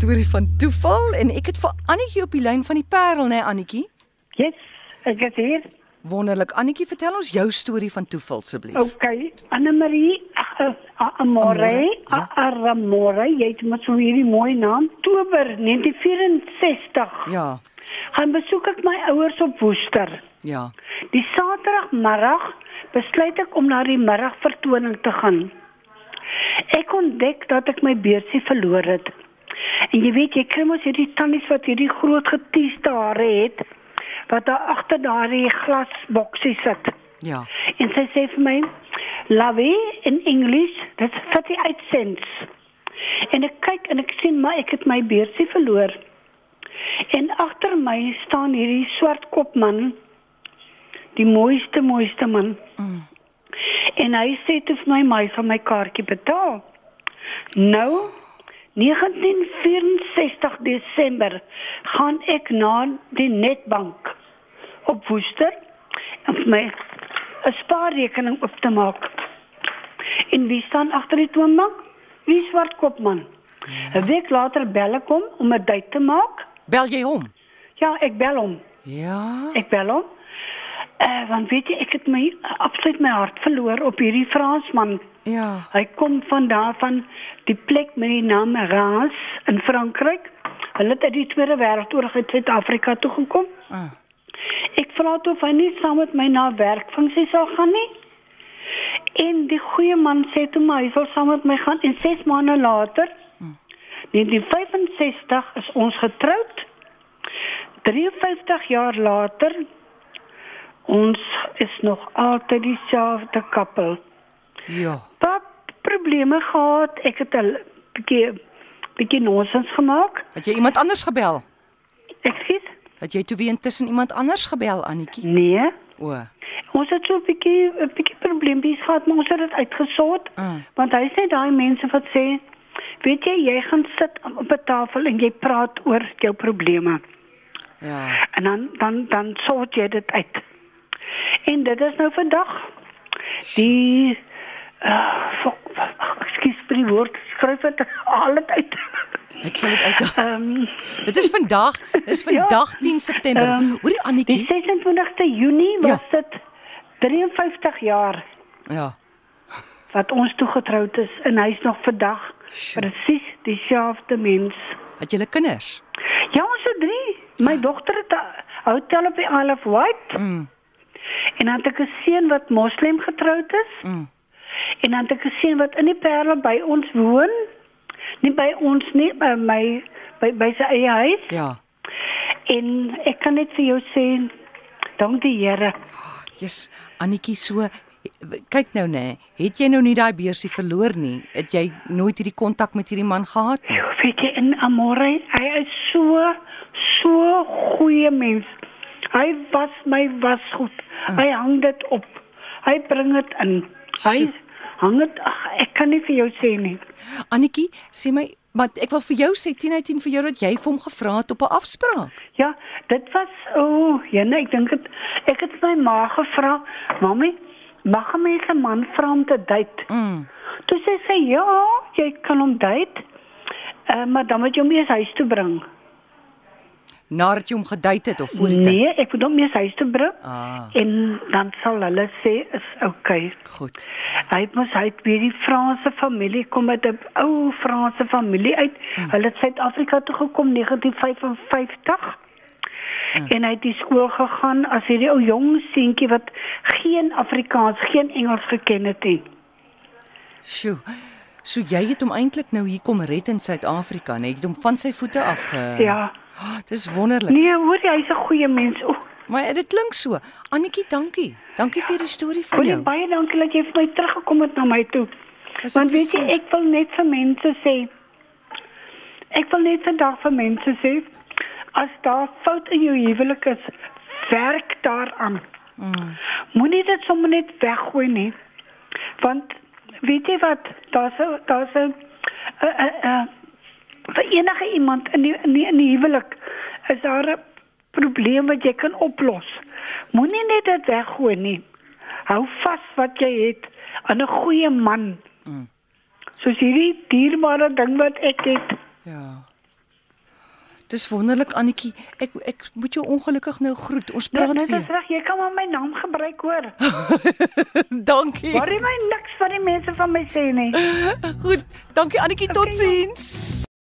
storie van toeval en ek het vir Annetjie op die lyn van die Parel, né, Annetjie? Yes, ek is hier. Wonderlik. Annetjie, vertel ons jou storie van toeval asseblief. Okay, Anne Marie, Amore, Ja. Aramore, jy het mos so hierdie mooi naam. Oktober 1964. Ja. Gaan besoek ek my ouers op Woester. Ja. Die Saterdagmiddag besluit ek om na die middagvertoning te gaan. Ek ontdek dat ek my beursie verloor het. En jy weet, jy kry mos hierdie tannies wat hierdie groot getieste hare het wat daar agter daardie glasboksie sit. Ja. En sy sê vir my, "Lovey in English, that's 38 cents." En ek kyk en ek sien maar ek het my beursie verloor. En agter my staan hierdie swart kop man, die mooiste mooiste man. Mm. En hy sê toe vir my, "My van my kaartjie betaal." Nou 1964 Desember gaan ek na die netbank op Woester om my 'n spaarrekening op te maak. En wie staan agter die toonbank? Die swartkop man. 'n Week later bel ek hom om 'n date te maak. Bel jy hom? Ja, ek bel hom. Ja. Ek bel hom. Eh, want weet jy, ek het my absoluut my hart verloor op hierdie Fransman. Ja. Hy kom van daar van die plek met die naam Reims in Frankryk. Hulle het uit die Tweede Wêreldoorlog uit Suid-Afrika toe gekom. Ah. Ek vra toe of hy nie saam met my na werkfunksie sal gaan nie. En die goeie man sê toe maar hy sal saam met my gaan en 6 maande later, 1965 is ons getroud. 53 jaar later ons is nog altyd dieselfde koppel. Ja. Probleme gehad. Ek het 'n bietjie bietjie nonsens gemaak. Het jy iemand anders gebel? Ek sê Het jy toe weer intussen iemand anders gebel, Annetjie? nee. O. Ons het so 'n bietjie 'n bietjie probleempies gehad, maar ons het dit uitgesort. Ah. Want hy sê daai mense wat sê, weet jy, jy gaan sit op 'n tafel en jy praat oor jou probleme Ja. en dan dan dan sort jy dit uit. En dit is nou vandag die uh woord, skryf dit al dit uit. Ek sal dit uit. Ehm Dit is vandag, dis vandag 10 September. Ehm, Hoorie die Annetjie? 26ste Junie was Ja. dit 53 jaar Ja. wat ons toegetroud is en hy's nog vandag presies dieselfde mens. Het julle kinders? Ja, ons het drie. My dogter het 'n hotel op die Isle of Wight Mm. en dan het ek 'n seun wat moslim getroud is Mm. En dan het ek 'n seun wat in die Parel by ons woon. Nie by ons nie, by my by by sy eie huis. Ja. En ek kan net vir jou sê dank die Here. Jesus, Annetjie so kyk nou nê, het jy nou nie daai beursie verloor nie? Het jy nooit hierdie kontak met hierdie man gehad? Jo, weet jy in Amore, hy is so so goeie mens. Hy was my wasgoed. Hy hang dit op. Hy bring dit in. Hy Sjoe. Hang dit ag, ek kan nie vir jou sê nie. Annetjie, sê my, maar ek wil vir jou sê 10 uit 10 vir jou dat jy vir hom gevra het op 'n afspraak. Ja, dit was o, oh, ja nee, ek dink dit ek het my ma gevra, "Mamy, mag 'n mens 'n man vra om te date?" Mm. Toe sê sy, "Ja, jy kan hom date." Uh, maar dan moet jy hom eers huis toe bring. Nadat jy hom gedate het of voor die tyd? Nee, ek moet hom eers huis toe bring. Ah, En dan sal hulle sê is okay. goed. Hy het mos hy het weer die Franse familie kom met 'n ou Franse familie uit. Hmm. Hulle het Suid-Afrika toe gekom 1955. Hmm. En hy het die skool gegaan as hierdie ou jong seentjie wat geen Afrikaans, geen Engels geken het nie. Sjoe. So jy het hom eintlik nou hier kom red in Suid-Afrika, net jy het hom van sy voete af ge Ja. Oh, dis wonderlik. Nee, hoor jy, hy's 'n goeie mens. O, Maar dit klink so. Annetjie, dankie. Dankie vir die storie van jou. baie dankie dat jy vir my teruggekom het na my toe. Dis 'n Want weet jy, ek wil net vir mense sê. Ek wil net vandag vir mense sê as daar fout in jou huwelik is, werk daaraan. Mm. Moenie dit sommer net weggooi nie. Want weet jy wat, daar's daar's 'n vir enige iemand in die in die, in die huwelik is daar 'n probleem wat jy kan oplos. Moenie net dit weggooi nie. Hou vas wat jy het aan 'n goeie man. Mm. Soos hierdie dierbare ding wat ek het. Ja. Dis wonderlik Annetjie. Ek ek moet jou ongelukkig nou groet. Ons Nee, praat nee, dis weer. reg, jy kan maar my naam gebruik hoor. Dankie. Worry my niks wat die mense van my sê nie. Goed. Dankie Annetjie. Okay, Totsiens.